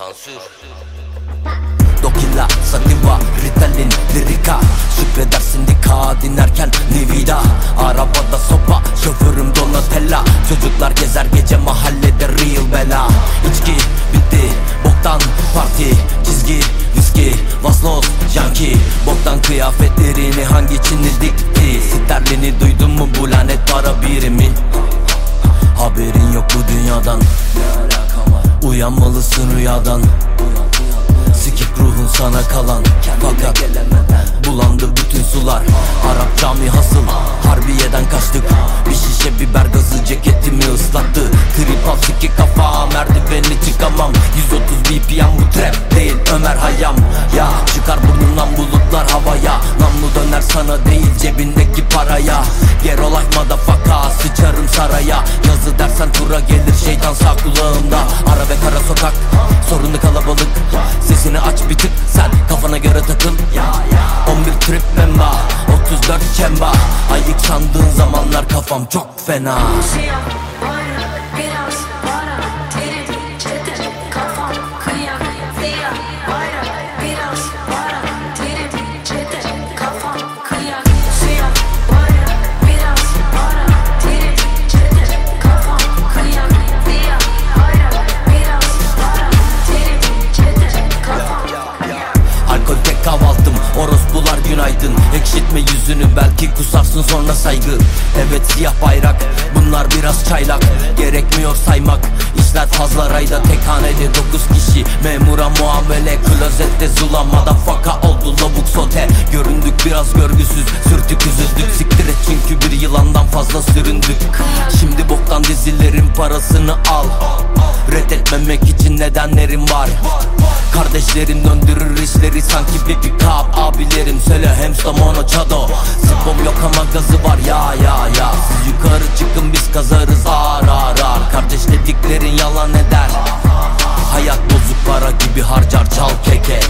Sansür. Dokilla, Sativa, Ritalin, Lirika. Şükredersin dika dinlerken Nivida Arabada sopa, şoförüm Donatella. Çocuklar gezer gece mahallede real bela. İçki bitti, boktan parti Çizgi, viski, vaslos, janki Boktan kıyafetlerini hangi Çinli dikti? Sterlini duydun mu bu lanet para birimi? Haberin yok bu dünyadan Uyanmalısın rüyadan. Sikip ruhun sana kalan. Fakat bulandı bütün sular. Arap cami hasıl. Harbiyeden kaçtık. Bir şişe biber gazı ceketimi ıslattı. Trip al siki kafa merdiveni çıkamam. 130 BPM bu trap değil Ömer Hayam. Ya çıkar burnundan bulutlar havaya. Namlu döner sana değil cebindeki paraya. Yer olay faka sıçarım saraya Dersen tura gelir şeytan sağ kulağımda. Ara ve kara sokak sorunu kalabalık. Sesini aç bir tık sen kafana göre takıl. 11 trip memba 34 çemba Ayık sandığın zamanlar kafam çok fena günaydın. Ekşitme yüzünü belki kusarsın sonra saygı. Evet siyah bayrak bunlar biraz çaylak. Gerekmiyor saymak İşler fazla rayda. Tek hanede dokuz kişi Memura muamele. Klozette zulamada faka oldu lavuk sote. Göründük biraz görgüsüz sürtük üzüldük. Siktir et çünkü bir yılandan fazla süründük. Şimdi boktan dizilerin parasını al. Reddetmemek için nedenlerim var Kardeşlerim döndürür işleri sanki bir up Abilerim söyle hamster mono çado. Spom yok ama gazı var ya ya ya. Siz yukarı çıkın biz kazarız ağır ağır ağır Kardeş dediklerin yalan eder. Hayat bozuk para gibi harcar çal keke